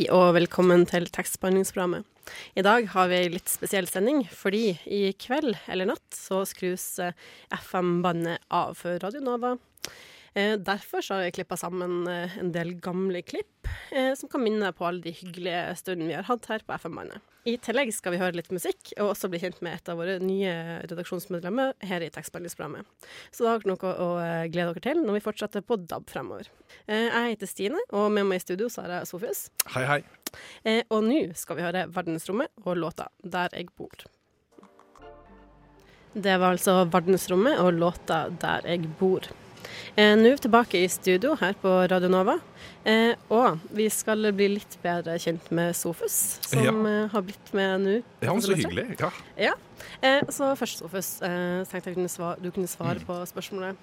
Hei og velkommen til tekstbehandlingsprogrammet. I dag har vi en litt spesiell sending, fordi i kveld eller natt så skrus eh, FM-bandet av for Radio Nova. Eh, derfor så har vi klippa sammen eh, en del gamle klipp eh, som kan minne på alle de hyggelige stundene vi har hatt her på FM-bandet. I tillegg skal vi høre litt musikk, og også bli kjent med et av våre nye redaksjonsmedlemmer her i tekstbehandlingsprogrammet. Så da har dere noe å glede dere til når vi fortsetter på DAB fremover. Jeg heter Stine, og med meg i studio så har jeg Sofius. Hei, hei. Og nå skal vi høre Verdensrommet og låta 'Der jeg bor'. Det var altså Verdensrommet og låta 'Der jeg bor'. Eh, nå tilbake i studio her på Radio Nova. Eh, og vi skal bli litt bedre kjent med Sofus, som Ja. eh, har blitt med nå. Ja, men så hyggelig. Ja. Ja. Eh, så først, Sofus, eh, tenkte jeg kunne svare, du kunne svare Mm. på spørsmålet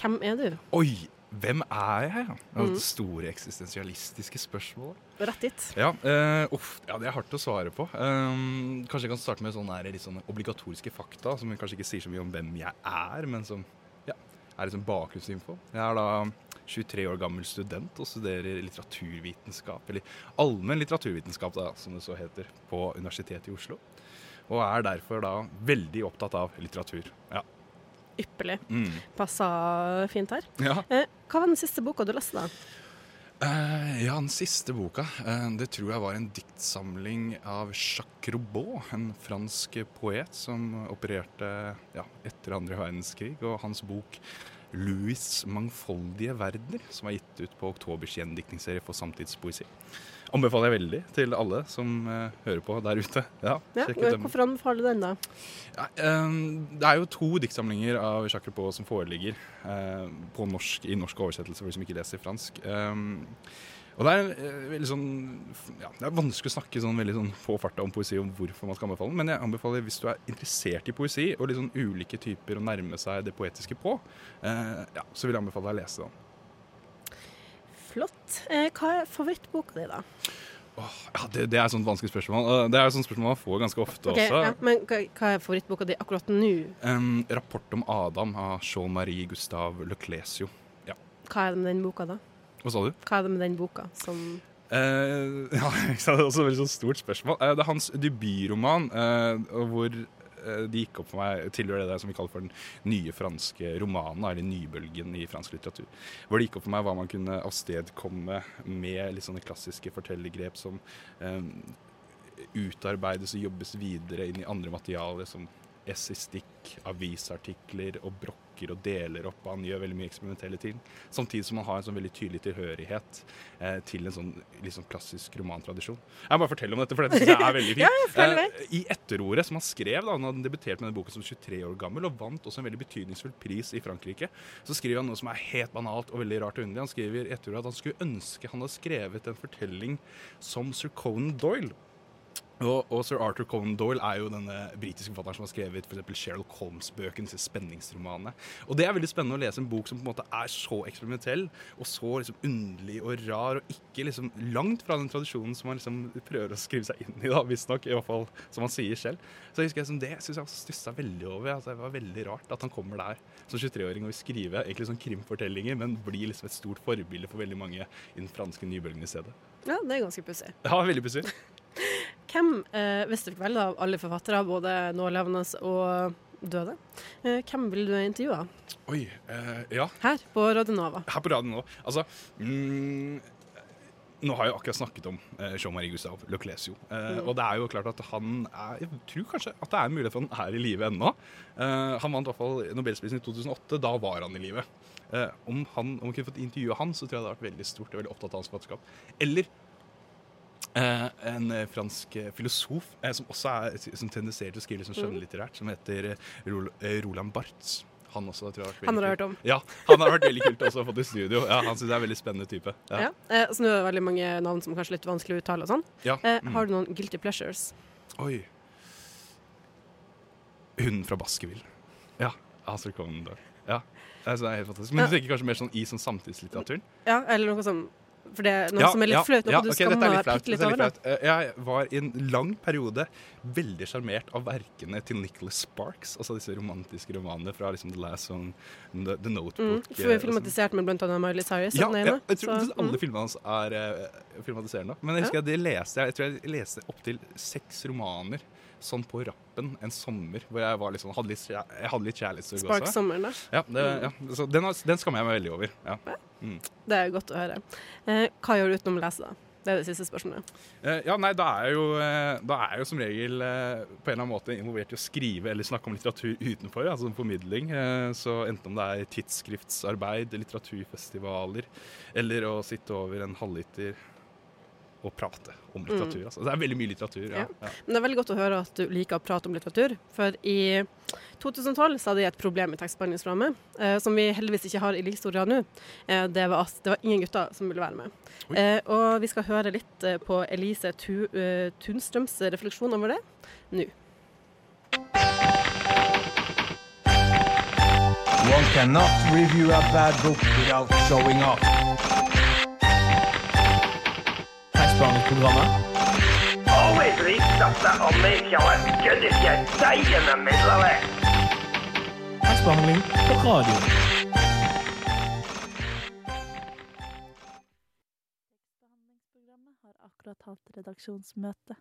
Hvem er du? Oi, hvem er jeg? Det er Mm. Store eksistensialistiske spørsmålet. Rett dit. Ja, eh, uff, ja, det er hardt å svare på. Um, kanskje jeg kan starte med sånne her, litt sånne obligatoriske fakta, som kanskje ikke sier så mye om hvem jeg er, men som er liksom bakgrunnsinfo. Jeg er da 23 år gammel student og studerer litteraturvitenskap, eller allmenn litteraturvitenskap, da, som det så heter, på Universitetet i Oslo. Og er derfor da veldig opptatt av litteratur. Ja. Ypperlig. Mm. Passa fint her. ja. Eh, hva var den siste boka du leste, da? Eh, ja, den siste boka, Uh, det tror jeg var en diktsamling av Jacques Robot, en fransk poet som opererte ja, etter andre verdenskrig, og hans bok Louis' mangfoldige verdener, som er gitt ut på Oktobers gjendiktningsserie for samtidspoesi. Anbefaler jeg veldig til alle som uh, hører på der ute. Ja, Ja, hvorfor anbefaler du den, da? Ja, um, det er jo to diktsamlinger av Jacques Repos som foreligger uh, på norsk, i norsk oversettelse for de som ikke leser fransk. Um, og det er, veldig sånn, ja, det er vanskelig å snakke sånn veldig sånn på farta om poesi om hvorfor man skal anbefale den, men jeg anbefaler hvis du er interessert i poesi og litt sånn ulike typer å nærme seg det poetiske på, eh, ja, så vil jeg anbefale deg å lese den. Flott. Eh, hva er favorittboka di, da? Åh, ja, det, det er et sånt vanskelig spørsmål. Eh, Det er et sånt spørsmål man får ganske ofte Ok, også. ja, men hva, er favorittboka di akkurat nå? Um, rapport om Adam av Jean-Marie Gustave Leclesio. Hva er det med den boka, da? Hva sa du? Hva er det med den boka som uh, ja, det er også et veldig stort spørsmål. Uh, det er hans debutroman, uh, hvor det gikk opp for meg tilhører det der som vi kaller for den nye franske romanen, eller nybølgen i fransk litteratur. Hvor det gikk opp for meg hva man kunne avstedkomme med litt sånne klassiske fortellergrep som eh, utarbeides og jobbes videre inn i andre materialer som essistikk, avisartikler og brokker og deler opp. Han gjør veldig mye eksperimentelle ting. Samtidig som han har en sånn veldig tydelig tilhørighet eh, til en sånn sånn klassisk romantradisjon. Jeg må bare fortelle om dette, for det syns jeg er veldig fint. Ja, ja, Eh, I etterordet som han skrev, da han hadde debutert med denne boken som 23 år gammel, og vant også en veldig betydningsfull pris i Frankrike, så skriver han noe som er helt banalt og veldig rart og underlig. Han skriver i etterordet at han skulle ønske han hadde skrevet en fortelling som Sir Conan Doyle. Og, og sir Arthur Conan Doyle er jo denne britiske forfatteren som har skrevet for Sherlock Holmes-bøkene, spenningsromanene. Og det er veldig spennende å lese en bok som på en måte er så eksperimentell og så liksom underlig og rar, og ikke liksom langt fra den tradisjonen som man liksom prøver å skrive seg inn i, da, visstnok. I hvert fall som han sier selv. Så jeg husker jeg som det synes jeg stussa veldig over. Altså, det var veldig rart at han kommer der som 23-åring og vil skrive egentlig sånn krimfortellinger, men blir liksom et stort forbilde for veldig mange i den franske nybølgen i stedet. Ja, det er ganske pussig. Ja, veldig pussig. Hvem, eh, hvis du fikk velge av alle forfattere, både nålevende og døde, eh, hvem ville du intervjua Oi, eh, ja. her på Radionova. Her på radioen nå. Altså mm, Nå har jeg akkurat snakket om eh, Jean-Marie Gustave Leclesio. Eh, Mm. Og det er jo klart at han er Jeg tror kanskje at det er en mulighet for han er i live ennå. Eh, han vant i hvert fall Nobelsprisen i 2008. Da var han i live. Eh, om, han, om vi kunne fått intervjue han, så tror jeg det hadde vært veldig stort. og veldig opptatt av hans forfatterskap. Eller eh, en eh, fransk eh, filosof eh, som også er, som tendenserer til å skrive sånn skjønnlitterært, som heter eh, Rol- eh, Roland Barthes. Han også tror jeg har vært Han har du hørt om. Ja, han har vært veldig kult også å få til studio. Ja, han synes jeg er en veldig spennende type. Ja. Ja. Eh, så nå er det veldig mange navn som kanskje er litt vanskelig å uttale og sånn. Ja. Eh, mm. har du noen guilty pleasures? Oi. Hunden fra Baskerville. Ja. Astrid Conan Doyle. Ja. Altså, det er helt fantastisk. Men du tenker kanskje mer sånn i sånn samtidslitteraturen? Ja, eller noe som For det er noe Ja, som er litt flaut, ja, okay, dette er litt flaut, litt er litt flaut. Eh, Jeg var i en lang periode veldig sjarmert av verkene til Nicholas Sparks. Altså disse romantiske romanene fra liksom The Last Song, The, The Mm, Notebook. og sånn. filmatisert med blant annet Miley Cyrus. Ja, ene, jeg tror så, alle mm. filmene hans er uh, filmatiserende. Men jeg husker jeg, leste jeg, jeg tror jeg leste opptil seks romaner sånn på rappen en sommer, hvor jeg var litt sånn, hadde litt, jeg hadde litt kjærlighetssorg Spark også. Sommeren, da. Ja, det, ja. Så den, har- den skammer jeg meg veldig over. Ja. Det er godt å høre. Eh, hva gjør du utenom å lese, da? Det er det siste spørsmålet. Eh, ja, nei, da er jeg jo, eh, da er jeg jo som regel eh, på en eller annen måte involvert i å skrive eller snakke om litteratur utenfor, altså som formidling. Eh, så enten om det er tidsskriftsarbeid, litteraturfestivaler, eller å sitte over en halvliter og prate om litteratur. Altså. Det er veldig mye litteratur. Ja. Ja. Ja. Men det er veldig godt å høre at du liker å prate om litteratur. For i 2012 så hadde jeg et problem i tekstbehandlingsprogrammet, eh, som vi heldigvis ikke har i like stor grad nå. Eh, det var at det var ingen gutter som ville være med. Eh, og vi skal høre litt eh, på Elise tu, uh, Tunstrøms refleksjon over det nå. One cannot review a bad book without showing off. Tekstbehandlingsprogrammet. Always leave stuff that'll make you look good if you die in the middle of it. Tekstbehandling på radio. Tekstbehandlingsprogrammet har akkurat hatt redaksjonsmøte.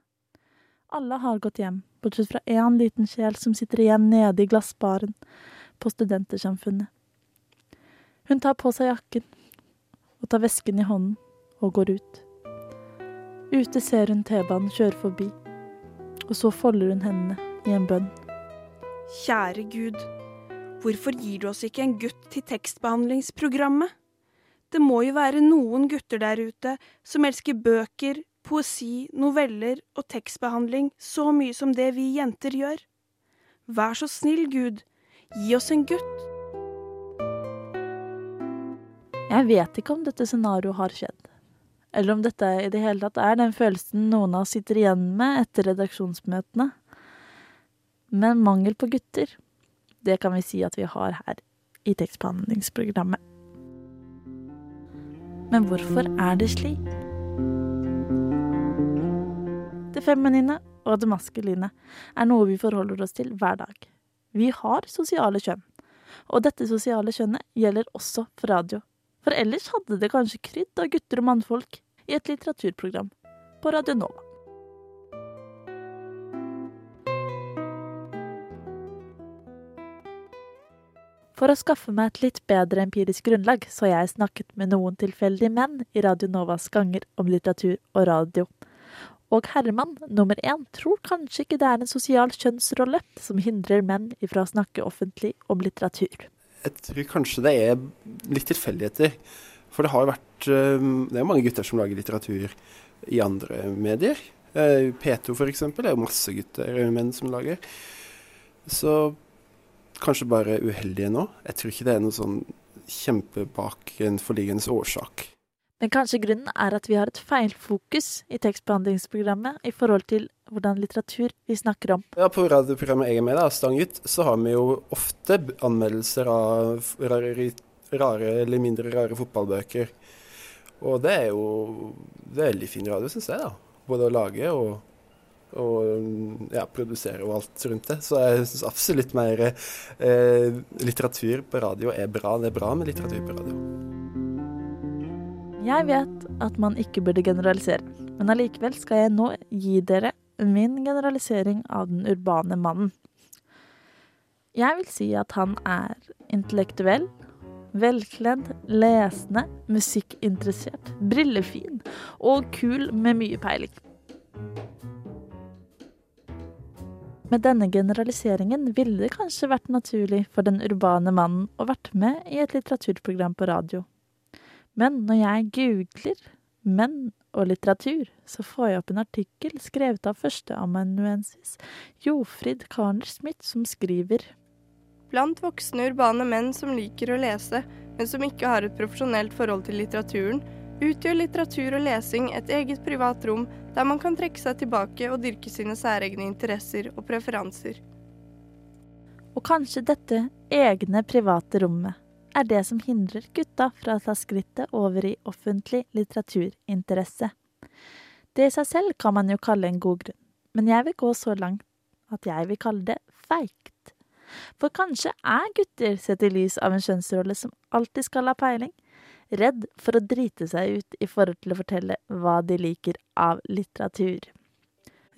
Alle har gått hjem, bortsett fra én liten sjel som sitter igjen nede i glassbaren på Studentersamfunnet. Hun tar på seg jakken og tar vesken i hånden og går ut. Ute ser hun T-banen kjøre forbi, og så folder hun hendene i en bønn. Kjære Gud, hvorfor gir du oss ikke en gutt til tekstbehandlingsprogrammet? Det må jo være noen gutter der ute som elsker bøker, poesi, noveller og tekstbehandling så mye som det vi jenter gjør. Vær så snill, Gud, gi oss en gutt. Jeg vet ikke om dette scenarioet har skjedd. Eller om dette i det hele tatt er den følelsen noen av oss sitter igjen med etter redaksjonsmøtene. Men mangel på gutter, det kan vi si at vi har her i tekstbehandlingsprogrammet. Men hvorfor er det slik? Det feminine og det maskuline er noe vi forholder oss til hver dag. Vi har sosiale kjønn, og dette sosiale kjønnet gjelder også for radio. For ellers hadde det kanskje krydd av gutter og mannfolk i et litteraturprogram på Radio Nova. For å skaffe meg et litt bedre empirisk grunnlag, så har jeg snakket med noen tilfeldige menn i Radio Novas ganger om litteratur og radio. Og herremann nummer én tror kanskje ikke det er en sosial kjønnsrolle som hindrer menn ifra å snakke offentlig om litteratur. Jeg tror kanskje det er litt tilfeldigheter. For det har vært eh, Det er mange gutter som lager litteratur i andre medier. Eh, P2 f.eks. er jo masse gutter, og menn som lager. Så kanskje bare uheldige nå. Jeg tror ikke det er noe sånn kjempebak en forliggende årsak. Men kanskje grunnen er at vi har et feilfokus i tekstbehandlingsprogrammet i forhold til hvordan litteratur vi snakker om. Ja, På radioprogrammet jeg er med, da, Stanggutt, så har vi jo ofte anmeldelser av rare, rare eller mindre rare fotballbøker. Og det er jo det er veldig fin radio, syns jeg. da. Både å lage og, og ja, produsere og alt rundt det. Så jeg syns absolutt mer eh, litteratur på radio er bra. Det er bra med litteratur på radio. Jeg vet at man ikke burde generalisere, men allikevel skal jeg nå gi dere min generalisering av den urbane mannen. Jeg vil si at han er intellektuell, velkledd, lesende, musikkinteressert, brillefin og kul med mye peiling. Med denne generaliseringen ville det kanskje vært naturlig for den urbane mannen å vært med i et litteraturprogram på radio. Men når jeg googler menn og litteratur, så får jeg opp en artikkel skrevet av førsteamanuensis Jofrid Karner Smith, som skriver Blant voksne urbane menn som liker å lese, men som ikke har et profesjonelt forhold til litteraturen, utgjør litteratur og lesing et eget privat rom der man kan trekke seg tilbake og dyrke sine særegne interesser og preferanser. Og kanskje dette egne private rommet er det som hindrer gutta fra å ta skrittet over i offentlig litteraturinteresse. Det i seg selv kan man jo kalle en god grunn, men jeg vil gå så langt at jeg vil kalle det feigt. For kanskje er gutter sett i lys av en kjønnsrolle som alltid skal ha peiling, redd for å drite seg ut i forhold til å fortelle hva de liker av litteratur.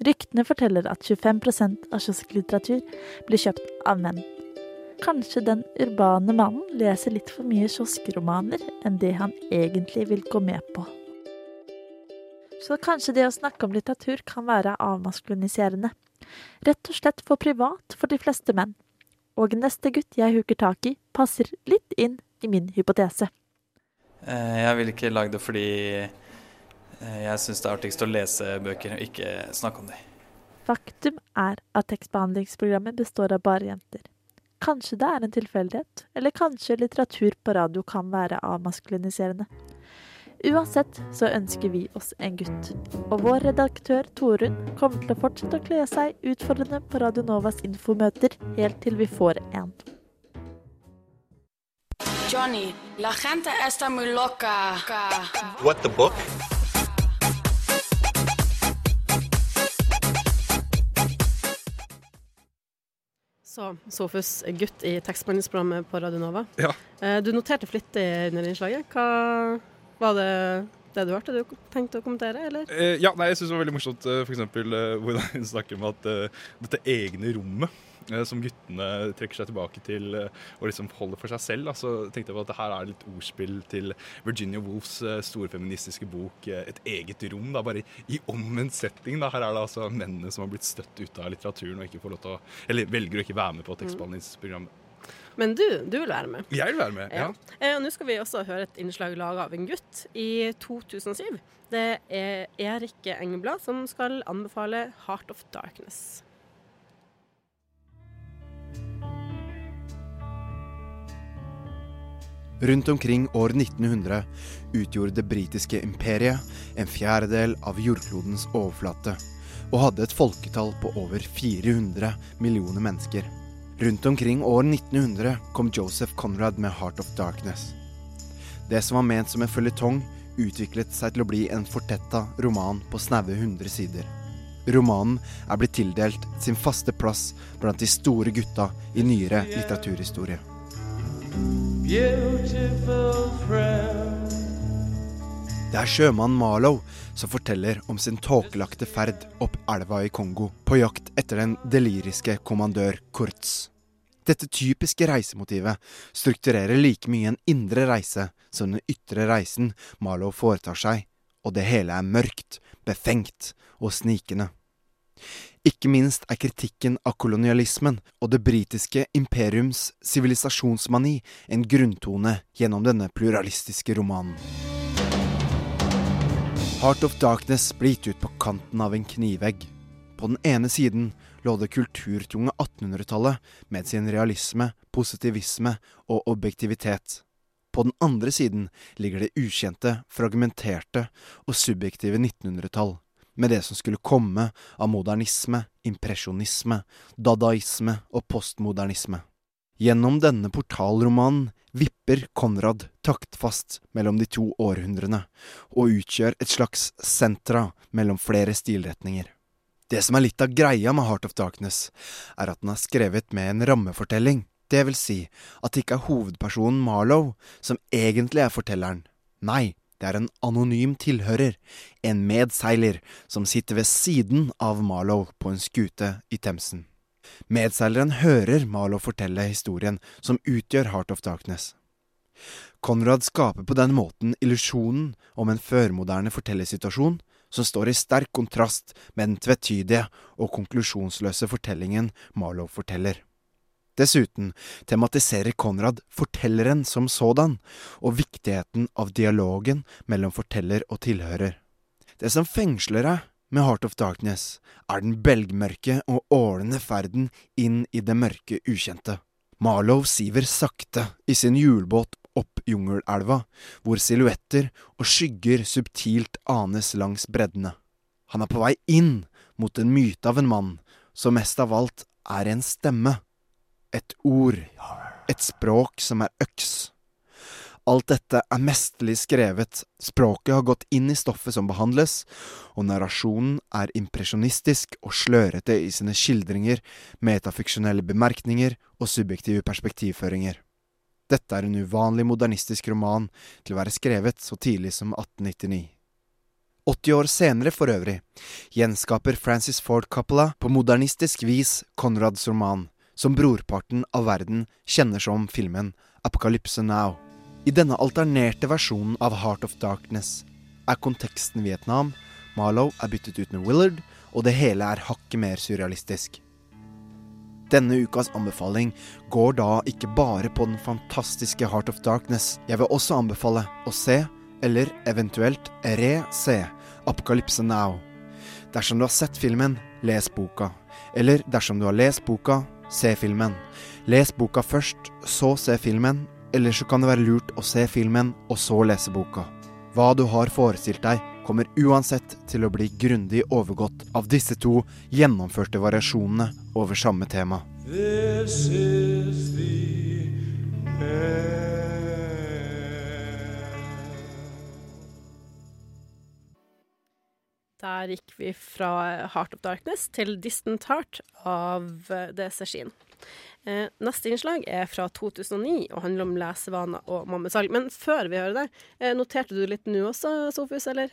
Ryktene forteller at 25% av kiosklitteratur blir kjøpt av menn. Kanskje den urbane mannen leser litt for mye kioskromaner enn det han egentlig vil gå med på. Så kanskje det å snakke om litteratur kan være avmaskuliniserende. Rett og slett for privat for de fleste menn. Og neste gutt jeg hooker tak i, passer litt inn i min hypotese. Eh, Jeg vil ikke lage det fordi eh, jeg syns det er artigst å lese bøker og ikke snakke om dem. Faktum er at tekstbehandlingsprogrammet består av bare jenter. Kanskje det er en tilfeldighet, eller kanskje litteratur på radio kan være avmaskuliniserende. Uansett så ønsker vi oss en gutt, og vår redaktør Torunn kommer til å fortsette å kle seg utfordrende på Radio Novas infomøter helt til vi får en. Johnny, la gente está muy loca. What the book? Så Sofus, gutt i tekstbehandlingsprogrammet på Radio Nova. Ja. Eh, Du noterte flittig under innslaget. Hva var det det du hørte du tenkte å kommentere, eller? Eh, ja, nei, jeg syns det var veldig morsomt f.eks. eh, hvordan hun snakker om at dette egne rommet som guttene trekker seg tilbake til eh, og liksom holder for seg selv. Da. Så tenkte jeg på at det her er litt ordspill til Virginia Woolfs eh, storfeministiske bok eh, 'Et eget rom'. Da, bare i omvendt setting. Da. Her er det altså mennene som har blitt støtt ut av litteraturen og ikke får lov til å Eller velger å ikke være med på tekstbehandlingsprogrammet. Men du, du vil være med. Jeg vil være med, ja. ja. Nå skal vi også høre et innslag laga av en gutt i 2007. Det er Erik Engeblad som skal anbefale 'Heart of Darkness'. Rundt omkring år 1900 utgjorde det britiske imperiet en fjerdedel av jordklodens overflate, og hadde et folketall på over 400 millioner mennesker. Rundt omkring år 1900 kom Joseph Conrad med 'Heart of Darkness'. Det som var ment som en føljetong, utviklet seg til å bli en fortetta roman på snaue 100 sider. Romanen er blitt tildelt sin faste plass blant de store gutta i nyere litteraturhistorie. Det er sjømann Marlow som forteller om sin tåkelagte ferd opp elva i Kongo på jakt etter den deliriske kommandør Kurtz. Dette typiske reisemotivet strukturerer like mye en indre reise som den ytre reisen Marlow foretar seg, og det hele er mørkt, befengt og snikende. Ikke minst er kritikken av kolonialismen og det britiske imperiums sivilisasjonsmani en grunntone gjennom denne pluralistiske romanen. Heart of Darkness ble gitt ut på kanten av en knivegg. På den ene siden lå det kulturtunge 1800-tallet med sin realisme, positivisme og objektivitet. På den andre siden ligger det ukjente, fragmenterte og subjektive 1900-tall, med det som skulle komme av modernisme, impresjonisme, dadaisme og postmodernisme. Gjennom denne portalromanen vipper Konrad taktfast mellom de to århundrene, og utgjør et slags sentra mellom flere stilretninger. Det som er litt av greia med Heart of Darkness, er at den er skrevet med en rammefortelling, det vil si at det ikke er hovedpersonen Marlow som egentlig er fortelleren. Nei, det er en anonym tilhører, en medseiler, som sitter ved siden av Marlow på en skute i Themsen. Medseileren hører Marlow fortelle historien som utgjør Heart of Darkness. Konrad skaper på den måten illusjonen om en førmoderne fortellersituasjon som står i sterk kontrast med den tvetydige og konklusjonsløse fortellingen Marlow forteller. Dessuten tematiserer Konrad fortelleren som sådan, og viktigheten av dialogen mellom forteller og tilhører. Det som fengsler deg med Heart of Darkness, er den belgmørke og ålende ferden inn i det mørke ukjente. Marlow siver sakte i sin hjulbåt opp Jungelelva, hvor silhuetter og skygger subtilt anes langs breddene. Han er på vei inn mot en myte av en mann som mest av alt er en stemme. Et ord. Et språk som er øks. Alt dette er mesterlig skrevet, språket har gått inn i stoffet som behandles, og narrasjonen er impresjonistisk og slørete i sine skildringer, metafiksjonelle bemerkninger og subjektive perspektivføringer. Dette er en uvanlig modernistisk roman til å være skrevet så tidlig som 1899. 80 år senere for øvrig gjenskaper Francis Ford Coppola på modernistisk vis Conrads roman, som brorparten av verden kjenner som filmen Apocalypse Now. I denne alternerte versjonen av Heart of Darkness er konteksten Vietnam, Marlow er byttet ut med Willard, og det hele er hakket mer surrealistisk. Denne ukas anbefaling går da ikke bare på den fantastiske Heart of Darkness. Jeg vil også anbefale å se, eller eventuelt re-se, Apocalypse Now. Dersom du har sett filmen, les boka. Eller dersom du har lest boka, se filmen. Les boka først, så se filmen, eller så kan det være lurt å se filmen og så lese boka. Hva du har forestilt deg, kommer uansett til å bli grundig overgått av disse to gjennomførte variasjonene over samme tema. This is the Der gikk vi fra Heart of Darkness til Distant Heart av The Session. Eh, neste innslag er fra 2009 og handler om lesevaner og mammesalg. Men før vi hører det, eh, noterte du litt nå også, Sofus, eller?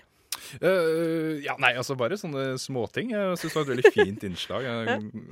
Uh, ja, nei, altså bare sånne småting. Jeg syns det var et veldig fint innslag.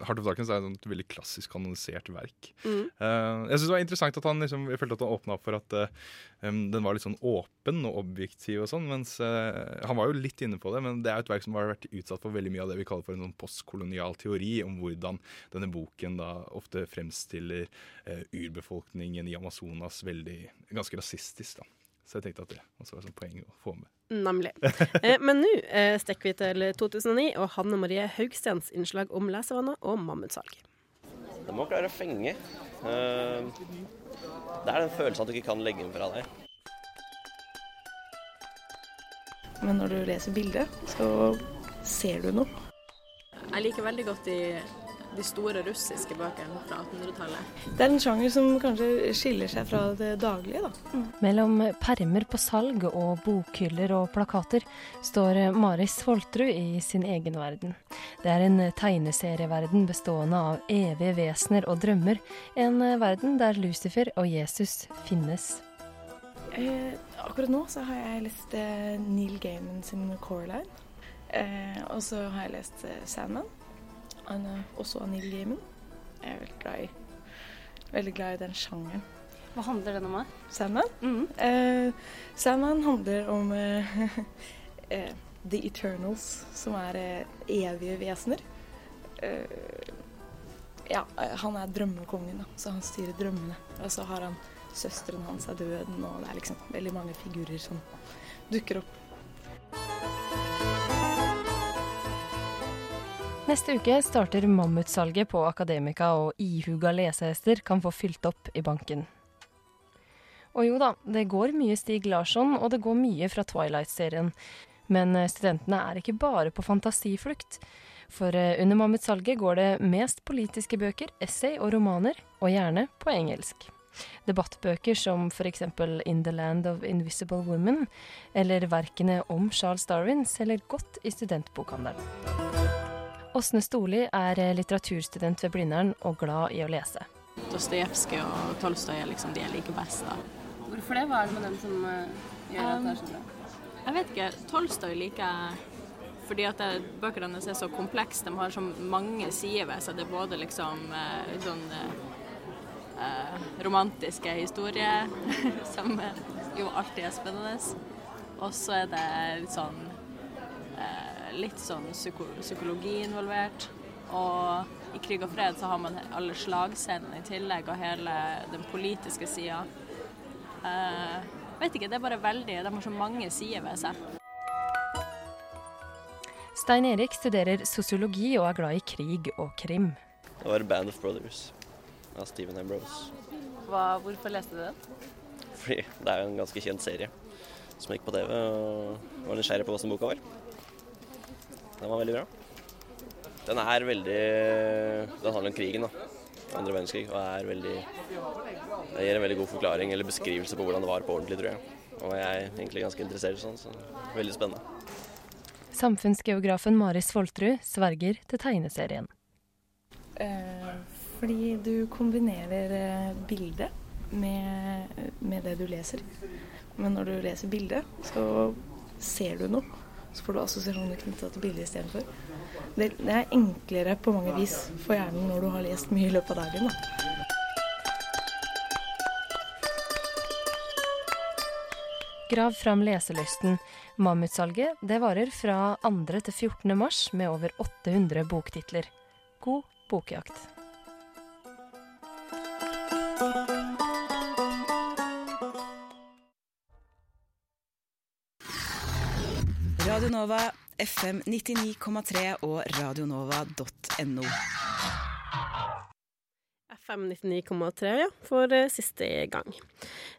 Heart of Darkness er et veldig klassisk kanonisert verk. Mm. Uh, jeg syns det var interessant at han liksom, jeg følte at han åpna opp for at uh, um, den var litt sånn åpen og objektiv og sånn. Mens han var jo litt inne på det, men det er et verk som har vært utsatt for veldig mye av det vi kaller for en sånn postkolonial teori om hvordan denne boken da ofte fremstiller urbefolkningen i Amazonas veldig ganske rasistisk. da. Så jeg tenkte at det også var et poeng å få med. Nemlig. Eh, men nå eh, stikker vi til 2009 og Hanne Marie Haugstens innslag om lesevaner og mammutsalg. Det må klare å fenge. Uh, det er den følelsen at du ikke kan legge den fra deg. Men når du leser bildet, så ser du noe. Jeg liker veldig godt de de store russiske bøkene fra 1800-tallet. Det er en sjanger som kanskje skiller seg fra det daglige, da. Mm. Mellom permer på salg og bokhyller og plakater står Maris Foltrud i sin egen verden. Det er en tegneserieverden bestående av evige vesener og drømmer. En verden der Lucifer og Jesus finnes. Eh, akkurat nå så har jeg lest eh, Neil Gaiman sin Coraline. Eh, og så har jeg lest eh, Sandman. Han er også av Neil Gaiman. Jeg er veldig glad i, veldig glad i den sjangeren. Hva handler den om? Sandman? Mm. Eh, Sandman handler om eh, eh, The Eternals, som er eh, evige vesener. Eh, ja, han er drømmekongen, da, så han styrer drømmene. Og så har han søsteren hans er døden, og det er liksom veldig mange figurer som dukker opp. Neste uke starter mammutsalget på Akademika, og ihuga lesehester kan få fylt opp i banken. Og jo da, det går mye Stig Larsson, og det går mye fra Twilight-serien. Men eh, studentene er ikke bare på fantasiflukt. For eh, under mammutsalget går det mest politiske bøker, essay og romaner, og gjerne på engelsk. Debattbøker som f.eks. In the Land of Invisible Women, eller verkene om Charles Darwin, selger godt i studentbokhandelen. Åsne Storli er litteraturstudent ved Blindern og glad i å lese. Dostojevskij og Tolstoy er liksom de jeg liker best. da. Hvorfor det? Hva er det med dem som uh, gjør at det er sånn? Jeg vet ikke. Tolstoy liker jeg fordi at det, bøkene hennes er så komplekse. De har så mange sider ved seg. Det er både liksom uh, sånn eh, romantiske historier, som jo alltid er spennende. Og så er det litt sånn litt sånn psyko psykologi involvert. Og i Krig og fred så har man alle slagscenene i tillegg, og hele den politiske sida. Uh, vet ikke, det er bare veldig De har så mange sider ved seg. Stein Erik studerer sosiologi og er glad i krig og krim. Det var Band of Brothers. av Stephen Ambrose. Hva, hvorfor leste du den? Fordi det er jo en ganske kjent serie som gikk på TV, og var nysgjerrig på hva som boka var. Den var veldig bra. Den er veldig Den handler om krigen, da. Andre verdenskrig. Og er veldig Det gir en veldig god forklaring eller beskrivelse på hvordan det var på ordentlig, tror jeg. Og jeg er egentlig ganske interessert i sånn, så veldig spennende. Samfunnsgeografen Maris Svoltrud sverger til tegneserien. Eh, fordi du kombinerer eh, bildet med, med det du leser. Men når du leser bildet, så ser du noe. Så får du assosiasjoner knytta til bildet istedenfor. Det, det er enklere på mange vis for hjernen når du har lest mye i løpet av dagen. Da. Grav fram leselysten. Mammutsalget det varer fra 2. til 14. mars med over 800 boktitler. God bokjakt. Radio Nova, FM 99,3 og radionova.no. FM 99,3, ja, for eh, siste gang.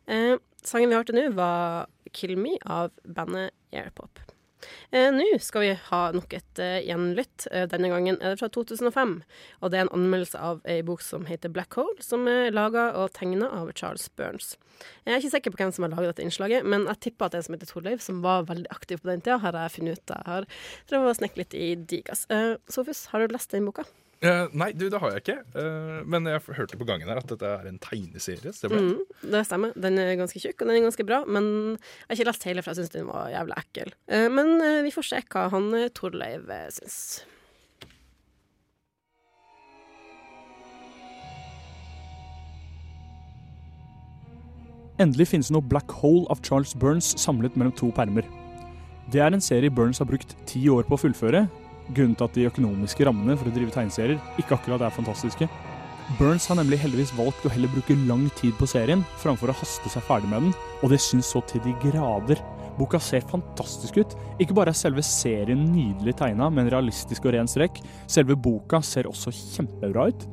Eh, sangen vi hørte nå, var 'Kill Me' av bandet Airpop. Eh, nå skal vi ha nok et eh, gjenlytt. Eh, denne gangen er det fra 2005. Og det er en anmeldelse av ei bok som heter 'Black Hole', som er laga og tegna av Charles Burns. Jeg er ikke sikker på hvem som har laga dette innslaget, men jeg tipper at det en som heter Torleif, som var veldig aktiv på den tida, har jeg funnet ut. Jeg har prøvd å snekke litt i Digas. Sofus, har du lest den boka? Eh, nei, du, det har jeg ikke. Uh, men jeg hørte på gangen her at dette er en tegneserie. Stemmer det? Mm, det stemmer. Den er ganske tjukk, og den er ganske bra, men jeg har ikke lest hele, for jeg syns den var jævlig ekkel. Uh, men vi får se hva han Torleiv syns. Endelig finnes nå Black Hole av Charles Burns samlet mellom to permer. Det er en serie Burns har brukt ti år på å fullføre, grunnen til at de økonomiske rammene for å drive tegneserier ikke akkurat er fantastiske. Burns har nemlig heldigvis valgt å heller bruke lang tid på serien, framfor å haste seg ferdig med den, og det syns så til de grader. Boka ser fantastisk ut. Ikke bare er selve serien nydelig tegna med en realistisk og ren strekk, selve boka ser også kjempebra ut.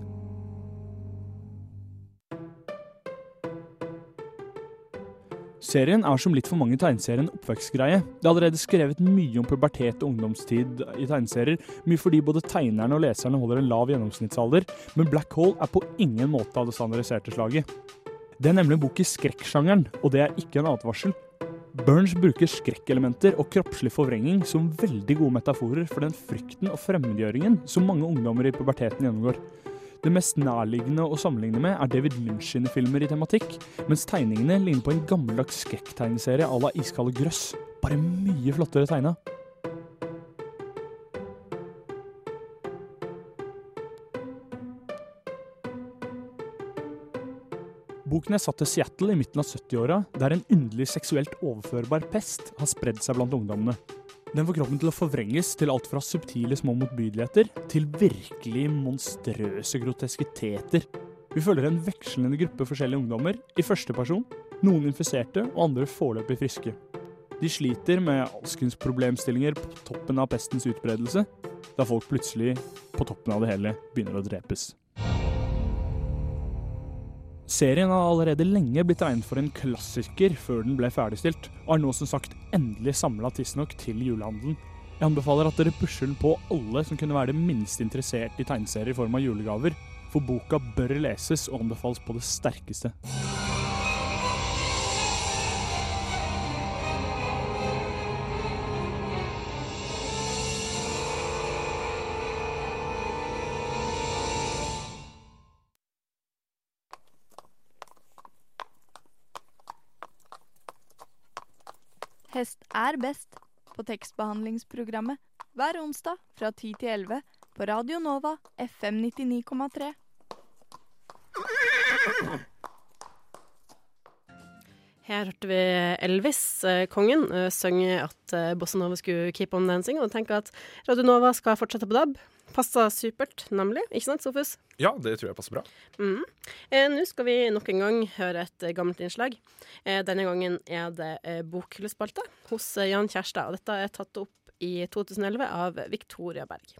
Serien er som litt for mange tegneserier en oppvekstgreie. Det er allerede skrevet mye om pubertet og ungdomstid i tegneserier, mye fordi både tegnerne og leserne holder en lav gjennomsnittsalder, men Black Hole er på ingen måte av det standardiserte slaget. Det er nemlig en bok i skrekksjangeren, og det er ikke en advarsel. Burns bruker skrekkelementer og kroppslig forvrengning som veldig gode metaforer for den frykten og fremmedgjøringen som mange ungdommer i puberteten gjennomgår. Det mest nærliggende å sammenligne med er David Lynch sine filmer i tematikk, mens tegningene ligner på en gammeldags skrekktegneserie à la Iskalde grøss, bare mye flottere tegna. Boken er satt til Seattle i midten av 70-åra, der en underlig seksuelt overførbar pest har spredd seg blant ungdommene. Den får kroppen til å forvrenges til alt fra subtile små motbydeligheter til virkelig monstrøse groteskiteter. Vi følger en vekslende gruppe forskjellige ungdommer, i første person, noen infiserte og andre foreløpig friske. De sliter med alskens problemstillinger på toppen av pestens utbredelse, da folk plutselig, på toppen av det hele, begynner å drepes. Serien har allerede lenge blitt regnet for en klassiker før den ble ferdigstilt, og er nå som sagt endelig samla tidsnok til julehandelen. Jeg anbefaler at dere pusher den på alle som kunne være det minste interessert i tegneserier i form av julegaver, for boka bør leses og anbefales på det sterkeste. Hest er best på tekstbehandlingsprogrammet hver onsdag fra 10 til 11 på Radio Nova FM 99,3. Her hørte vi Elvis, eh, kongen, eh, synge at eh, Bossa Nova skulle keep on dancing, og tenke at Radio Nova skal fortsette på DAB. Passa supert, nemlig. Ikke sant, Sofus? Ja, det tror jeg passer bra. Mm. Eh, Nå skal vi nok en gang høre et eh, gammelt innslag. Eh, denne gangen er det eh, Bokhyllespalte hos eh, Jan Kjærstad. Og dette er tatt opp i 2011 av Victoria Berg.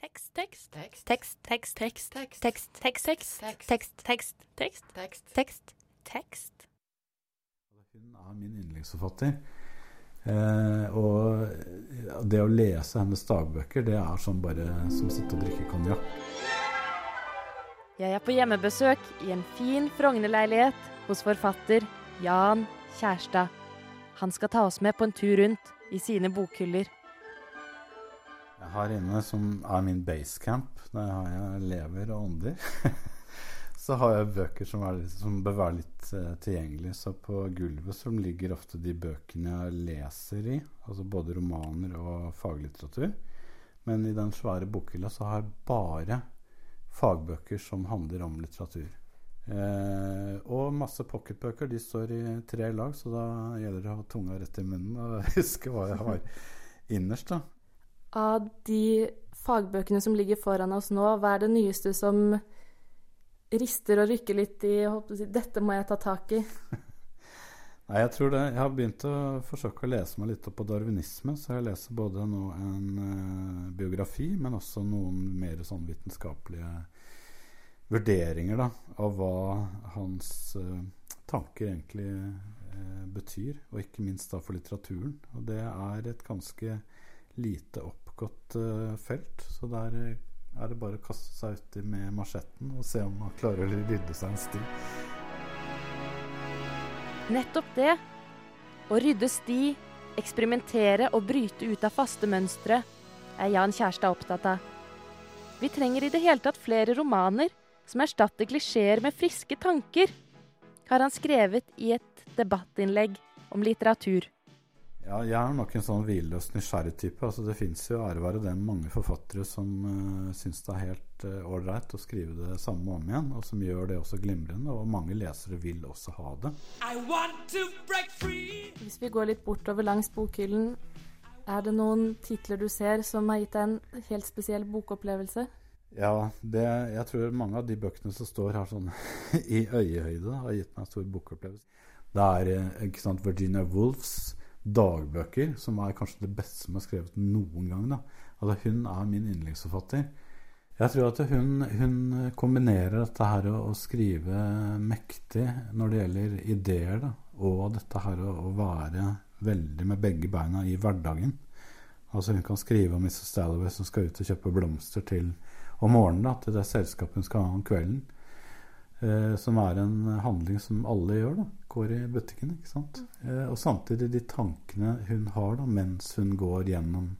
Tekst, tekst, tekst, tekst, tekst, tekst, tekst, tekst, tekst, tekst, tekst, tekst, tekst, tekst, tekst, tekst. Hun er min yndlingsforfatter. Eh, og det å lese hennes dagbøker, det er sånn bare som å sitte og drikke konjakk. Jeg er på hjemmebesøk i en fin Frogner-leilighet hos forfatter Jan Kjærstad. Han skal ta oss med på en tur rundt i sine bokhyller. Her inne, som er min basecamp, der har jeg lever og ånder, så har jeg bøker som, er, som bør være litt uh, tilgjengelige. Så på gulvet som ligger ofte de bøkene jeg leser i, altså både romaner og faglitteratur. Men i den svære bokhylla så har jeg bare fagbøker som handler om litteratur. Eh, og masse pocketbøker. De står i tre lag, så da gjelder det å ha tunga rett i munnen og huske hva jeg har innerst. da. Av de fagbøkene som ligger foran oss nå, hva er det nyeste som rister og rykker litt i håper 'Dette må jeg ta tak i'? Nei, jeg tror det. Jeg har begynt å forsøke å lese meg litt opp på darwinisme. Så jeg leser både nå en uh, biografi, men også noen mer sånn vitenskapelige vurderinger da, av hva hans uh, tanker egentlig uh, betyr. Og ikke minst da for litteraturen. Og det er et ganske lite oppgått felt. Så der er det bare å kaste seg uti med marsjetten og se om man klarer å rydde seg en sti. Nettopp det. Å rydde sti, eksperimentere og bryte ut av faste mønstre er Jan Kjærstad opptatt av. Vi trenger i det hele tatt flere romaner som erstatter klisjeer med friske tanker, har han skrevet i et debattinnlegg om litteratur. Ja, jeg er nok en sånn hvilløs nysgjerrig type. Altså, det fins jo ære være den mange forfattere som uh, syns det er helt ålreit uh, å skrive det samme om igjen, og som gjør det også glimrende. Og mange lesere vil også ha det. Hvis vi går litt bortover langs bokhyllen, er det noen titler du ser som har gitt deg en helt spesiell bokopplevelse? Ja, det, jeg tror mange av de bøkene som står her sånn i øyehøyde, har gitt meg en stor bokopplevelse. Det er eh, ikke sant, Virginia Woolfs dagbøker, som er kanskje det beste som er skrevet noen gang. Da. Altså, hun er min yndlingsforfatter. Jeg tror at hun, hun kombinerer dette her å, å, skrive mektig når det gjelder ideer, da, og dette her å, å, være veldig med begge beina i hverdagen. Altså Hun kan skrive om Mrs. Stalloway som skal ut og kjøpe blomster til om morgenen, da, til det selskapet hun skal ha om kvelden. Eh, som er en handling som alle gjør, da. Går i butikken. ikke sant? Eh, og samtidig de tankene hun har da, mens hun går gjennom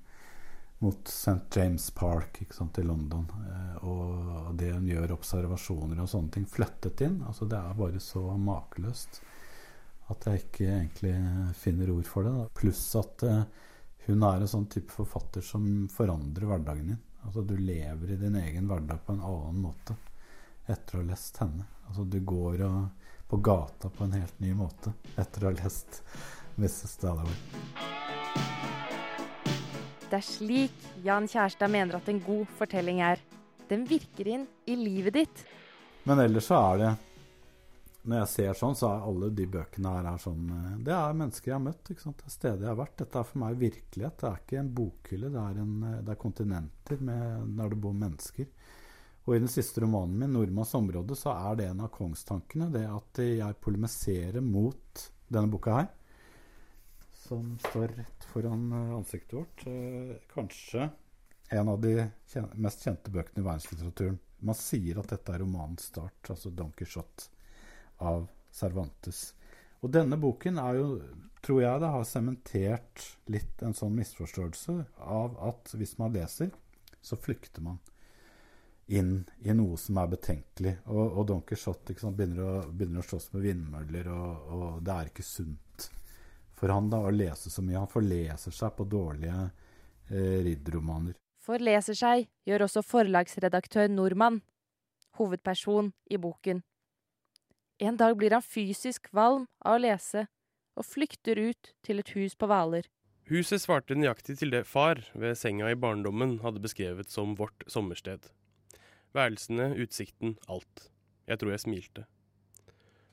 mot St. James Park ikke sant, i London. Eh, og det hun gjør observasjoner og sånne ting flyttet inn. altså Det er bare så makeløst at jeg ikke egentlig finner ord for det. Da. Pluss at eh, hun er en sånn type forfatter som forandrer hverdagen din. Altså Du lever i din egen hverdag på en annen måte etter å ha lest henne. Altså Du går og, på gata på en helt ny måte etter å ha lest Mrs. Dalloway. Det er slik Jan Kjærstad mener at en god fortelling er. Den virker inn i livet ditt. Men ellers så er det Når jeg ser sånn, så er alle de bøkene her er sånn eh, Det er mennesker jeg har møtt. Det er steder jeg har vært. Dette er for meg virkelighet. Det er ikke en bokhylle. Det er, en, eh, det er kontinenter med, der det bor mennesker. Og i den siste romanen min, 'Nordmanns område', så er det en av kongstankene det at jeg polemiserer mot denne boka her. Som står rett foran eh, ansiktet vårt. Eh, kanskje en av de mest kjente bøkene i verdenslitteraturen. Man sier at dette er romanens start, altså 'Don Quijote' av Cervantes. Og denne boken er jo, tror jeg det har sementert litt en sånn misforståelse av at hvis man leser, så flykter man inn i noe som er betenkelig. Og, og Don Quijote begynner, å, begynner å slåss med vindmøller, og, og, det er ikke sunt for han da å lese så mye. Han forleser seg på dårlige eh, ridderromaner. Forleser seg gjør også forlagsredaktør Nordmann, hovedperson i boken. En dag blir han fysisk kvalm av å lese, og flykter ut til et hus på Hvaler. Huset svarte nøyaktig til det far ved senga i barndommen hadde beskrevet som vårt sommersted. Værelsene, utsikten, alt. Jeg tror jeg smilte.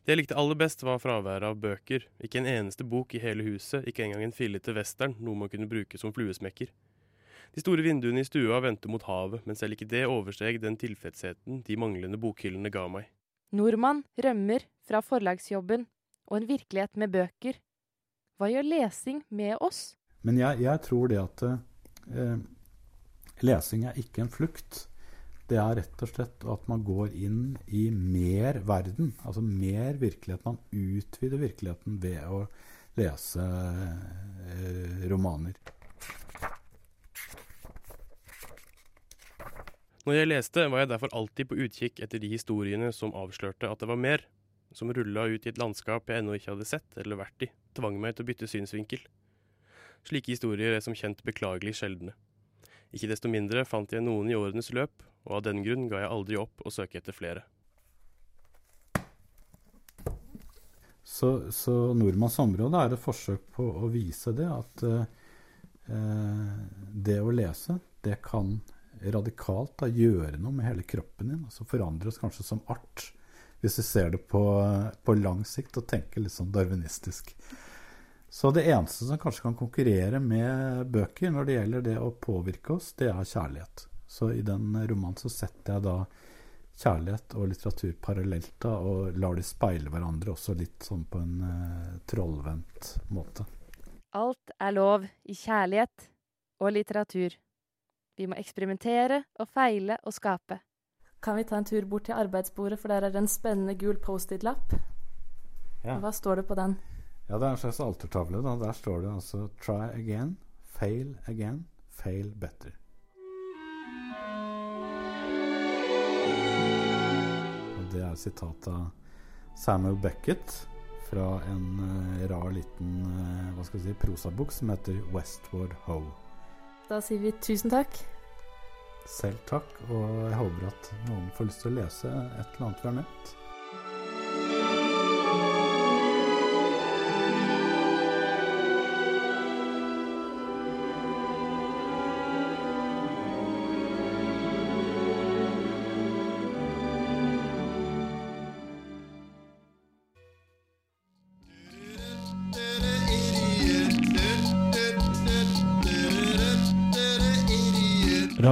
Det jeg likte aller best, var fraværet av bøker. Ikke en eneste bok i hele huset, ikke engang en fillete western, noe man kunne bruke som fluesmekker. De store vinduene i stua vendte mot havet, men selv ikke det oversteg den tilfredsheten de manglende bokhyllene ga meg. Nordmann rømmer fra forlagsjobben og en virkelighet med bøker. Hva gjør lesing med oss? Men jeg, jeg tror det at eh, lesing er ikke en flukt. Det er rett og slett at man går inn i mer verden, altså mer virkelighet. Man utvider virkeligheten ved å lese eh, romaner. Når jeg leste, var jeg derfor alltid på utkikk etter de historiene som avslørte at det var mer, som rulla ut i et landskap jeg ennå ikke hadde sett eller vært i, tvang meg til å bytte synsvinkel. Slike historier er som kjent beklagelig sjeldne. Ikke desto mindre fant jeg noen i årenes løp, og av den grunn ga jeg aldri opp å søke etter flere. Så, så Nordmanns område er et forsøk på å vise det at eh, det å lese, det kan radikalt da, gjøre noe med hele kroppen din. altså Forandre oss kanskje som art, hvis vi ser det på, på lang sikt og tenker litt sånn darwinistisk. Så det eneste som kanskje kan konkurrere med bøker når det gjelder det å påvirke oss, det er kjærlighet. Så i den romanen så setter jeg da kjærlighet og litteratur parallelt, da, og lar de speile hverandre også litt sånn på en eh, trollvendt måte. Alt er lov i kjærlighet og litteratur. Vi må eksperimentere og feile og skape. Kan vi ta en tur bort til arbeidsbordet, for der er det en spennende gul Post-It-lapp. Ja. Hva står det på den? Ja, det er en slags altertavle. Da. Der står det altså 'try again, fail again, fail better'. Og det er et sitat av Samuel Beckett fra en uh, rar liten uh, hva skal vi si, prosabok som heter 'Westward Ho'. Da sier vi tusen takk. Selv takk, og jeg håper at noen får lyst til å lese et eller annet vi har nevnt.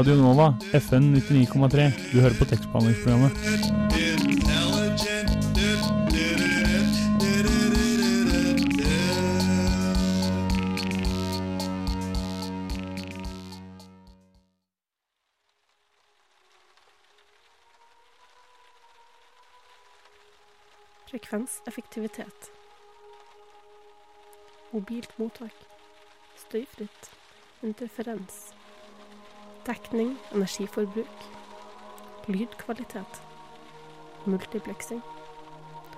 Radio Nova, FN 99,3. Du hører på tekstbehandlingsprogrammet. Frekvenseffektivitet. Mobilt mottak. Støyfritt. Interferens. Dekning, energiforbruk. Lydkvalitet. multiplexing,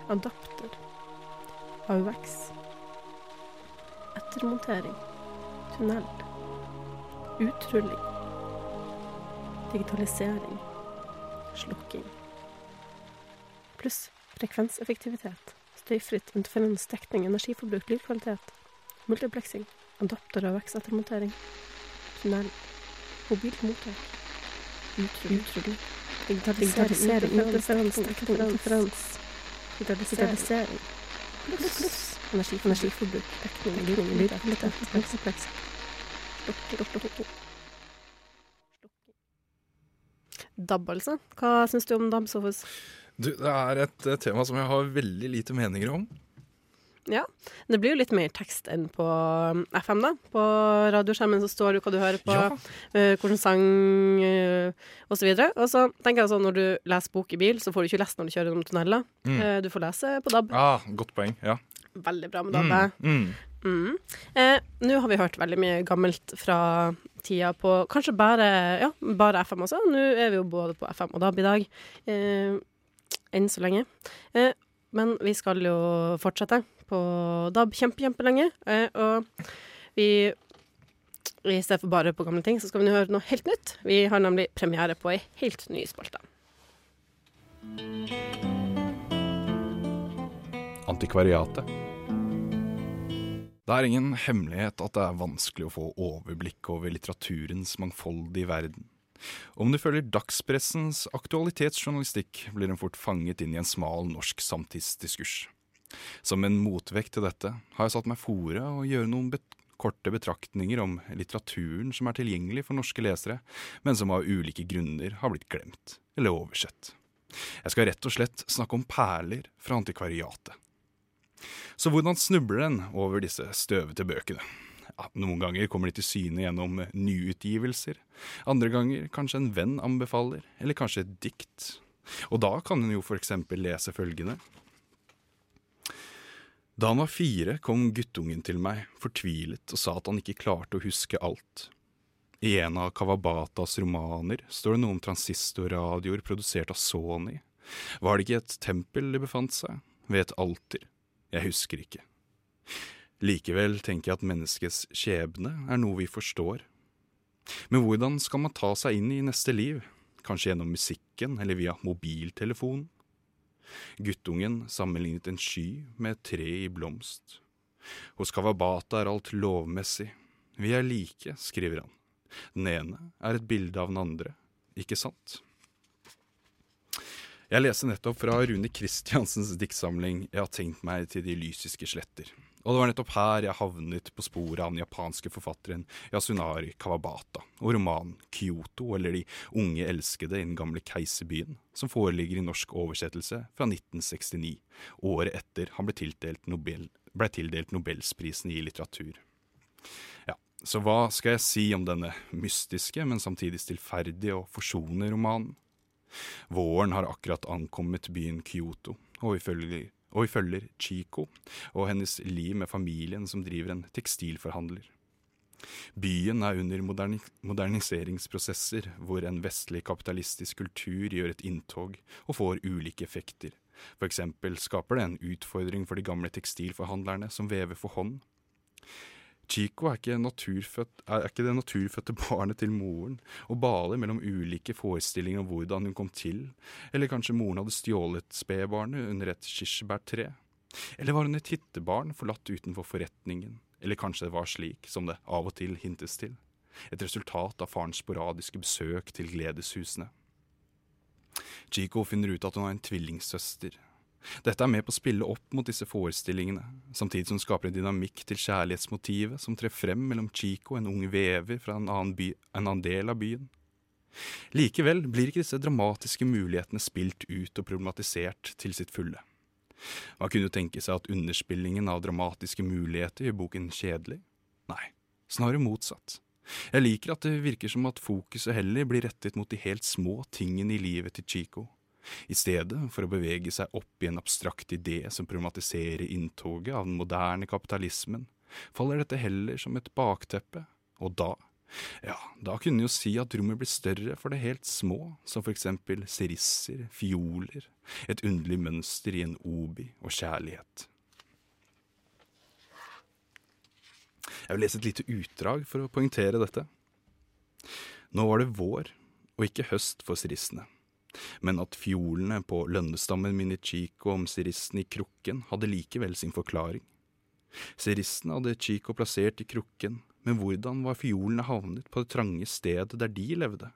Adapter. AUX. Ettermontering. Tunnel. Utrulling. Digitalisering. Slukking. Pluss frekvenseffektivitet. Støyfritt interferens, dekning, energiforbruk, lydkvalitet. multiplexing, Adapter, AUX-ettermontering. Tunnel. Mobilt mottak. Utrulling. Digitalisering. Interferens. Digitalisering. Pluss energiforbruk. Dekning. Lydkvalitet. Multipleksing. DAB, altså. Hva syns du om DAB, Sofus? Du, det er et tema som jeg har veldig lite meninger om. Ja. Det blir jo litt mer tekst enn på um, FM, da. På radioskjermen så står det hva du hører på, Ja. uh, hvilken sang uh, osv. Og så tenker jeg sånn når du leser bok i bil, så får du ikke lest når du kjører gjennom tunneler. Mm. Uh, du får lese på DAB. Ah, godt poeng. Ja. Veldig bra med DAB. Mm, mm. Mm. Eh, Nå har vi hørt veldig mye gammelt fra tida på kanskje bare, ja, bare FM også. Nå er vi jo både på FM og DAB i dag. Eh, enn så lenge. Eh, men vi skal jo fortsette på DAB kjempe, kjempelenge. Eh, og vi i stedet for bare på gamle ting, så skal vi nå høre noe helt nytt. Vi har nemlig premiere på ei helt ny spalte. Antikvariatet. Det er ingen hemmelighet at det er vanskelig å få overblikk over litteraturens mangfoldige verden. Om du følger dagspressens aktualitetsjournalistikk, blir en fort fanget inn i en smal norsk samtidsdiskurs. Som en motvekt til dette har jeg satt meg fore å gjøre noen bet korte betraktninger om litteraturen som er tilgjengelig for norske lesere, men som av ulike grunner har blitt glemt eller oversett. Jeg skal rett og slett snakke om perler fra antikvariatet. Så hvordan snubler en over disse støvete bøkene? Ja, noen ganger kommer de til syne gjennom nyutgivelser. Andre ganger kanskje en venn anbefaler, eller kanskje et dikt. Og da kan en jo for eksempel lese følgende. Da han var fire, kom guttungen til meg, fortvilet, og sa at han ikke klarte å huske alt. I en av Kawabatas romaner står det noe om transistorradioer produsert av Sony. Var det ikke et tempel det befant seg? Ved et alter? Jeg husker ikke. Likevel tenker jeg at menneskets skjebne er noe vi forstår. Men hvordan skal man ta seg inn i neste liv? Kanskje gjennom musikken eller via mobiltelefonen? Guttungen sammenlignet en sky med et tre i blomst. Hos Kawabata er alt lovmessig. Vi er like, skriver han. Den ene er et bilde av den andre, ikke sant? Jeg leser nettopp fra Rune Kristiansens diktsamling 'Jeg har tenkt meg til de lysiske sletter'. Og det var nettopp her jeg havnet på sporet av den japanske forfatteren Yasunari Kawabata og romanen Kyoto, eller De unge elskede i den gamle keiserbyen, som foreligger i norsk oversettelse fra 1969, året etter han ble tildelt, Nobel, ble tildelt Nobelsprisen i litteratur. Ja, så hva skal jeg si om denne mystiske, men samtidig stillferdige og forsonende romanen? Våren har akkurat ankommet byen Kyoto, og ifølge og vi følger Chico og hennes liv med familien som driver en tekstilforhandler. Byen er under moderni moderniseringsprosesser, hvor en vestlig kapitalistisk kultur gjør et inntog og får ulike effekter. For eksempel skaper det en utfordring for de gamle tekstilforhandlerne som vever for hånd. Chico er ikke, er ikke, det naturfødte barnet til moren, og baler mellom ulike forestillinger om hvordan hun kom til, eller kanskje moren hadde stjålet spedbarnet under et kirsebærtre? Eller var hun et hittebarn forlatt utenfor forretningen, eller kanskje det var slik, som det av og til hintes til, et resultat av farens sporadiske besøk til gledeshusene? Chico finner ut at hun har en tvillingsøster, dette er med på å spille opp mot disse forestillingene, samtidig som skaper en dynamikk til kjærlighetsmotivet som trer frem mellom Chico en ung vever fra en annen, by, en annen del av byen. Likevel blir ikke disse dramatiske mulighetene spilt ut og problematisert til sitt fulle. Man kunne jo tenke seg at underspillingen av dramatiske muligheter gjør boken kjedelig. Nei, snarere motsatt. Jeg liker at det virker som at fokuset heller blir rettet mot de helt små tingene i livet til Chico i stedet for å bevege seg opp i en abstrakt idé som problematiserer inntoget av den moderne kapitalismen, faller dette heller som et bakteppe, og da, ja, da kunne jo si at rommet blir større for det helt små, som for eksempel serisser, fioler, et underlig mønster i en obi og kjærlighet. Jeg vil lese et lite utdrag for å poengtere dette. Nå var det vår, og ikke høst for serissene men at fjolene på lønnestammen min Chico om siristen i krukken hadde likevel sin forklaring. Siristen hadde Chico plassert i krukken, men hvordan var fiolene havnet på det trange stedet der de levde?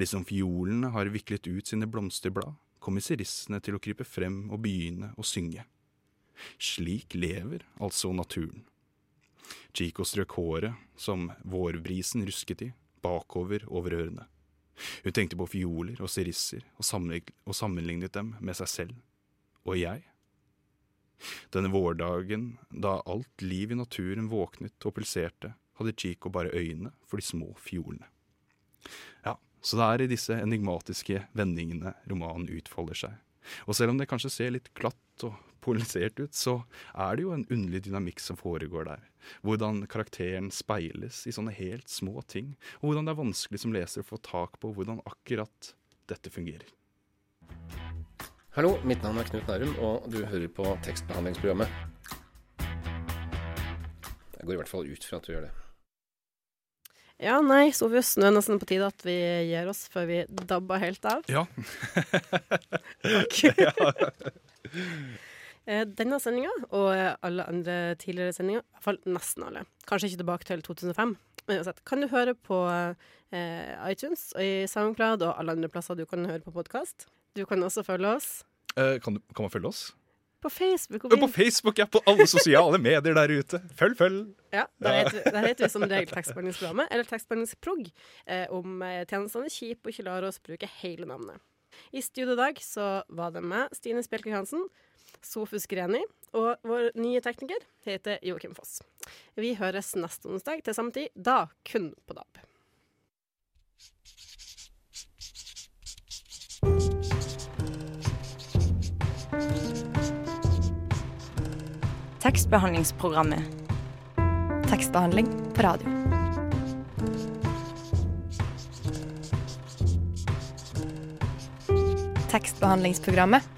Liksom fiolene har viklet ut sine blomsterblad, kommer sirissene til å krype frem og begynne å synge. Slik lever altså naturen. Chico strøk håret, som vårbrisen rusket i, bakover over ørene. Hun tenkte på fioler og sirisser og, sammenlignet dem med seg selv. Og jeg? Denne vårdagen, da alt liv i naturen våknet og pulserte, hadde Chico bare øyne for de små fiolene. Ja, så det er i disse enigmatiske vendingene romanen utfolder seg. Og selv om det kanskje ser litt glatt og polarisert ut, så er det jo en underlig dynamikk som foregår der. Hvordan karakteren speiles i sånne helt små ting, og hvordan det er vanskelig som leser å få tak på hvordan akkurat dette fungerer. Hallo, mitt navn er Knut Nærum, og du hører på tekstbehandlingsprogrammet. Jeg går i hvert fall ut fra at du gjør det. Ja, nei, Sovius, nå er det nesten på tide at vi gir oss før vi dabber helt av. Ja. Eh, denne sendinga og alle andre tidligere sendinger, i hvert fall nesten alle, kanskje ikke tilbake til 2005, men uansett, kan du høre på eh, iTunes og i SoundCloud og alle andre plasser du kan høre på podkast. Du kan også følge oss. Eh, kan, du, kan, man følge oss? På Facebook. Og på Facebook, ja. På alle sosiale medier der ute. Følg, følg. Ja, Der heter, der heter vi som regel Tekstbehandlingsprogrammet, eller Tekstbehandlingsprog, eh, om eh, tjenestene Kjip og ikke lar oss bruke hele navnet. I studio i dag så var det meg, Stine Spjelker Hansen, Sofus Greni, og vår nye tekniker heter Joakim Foss. Vi høres neste onsdag til samme tid, da kun på DAB. Tekstbehandlingsprogrammet. Tekstbehandling på radio. Tekstbehandlingsprogrammet.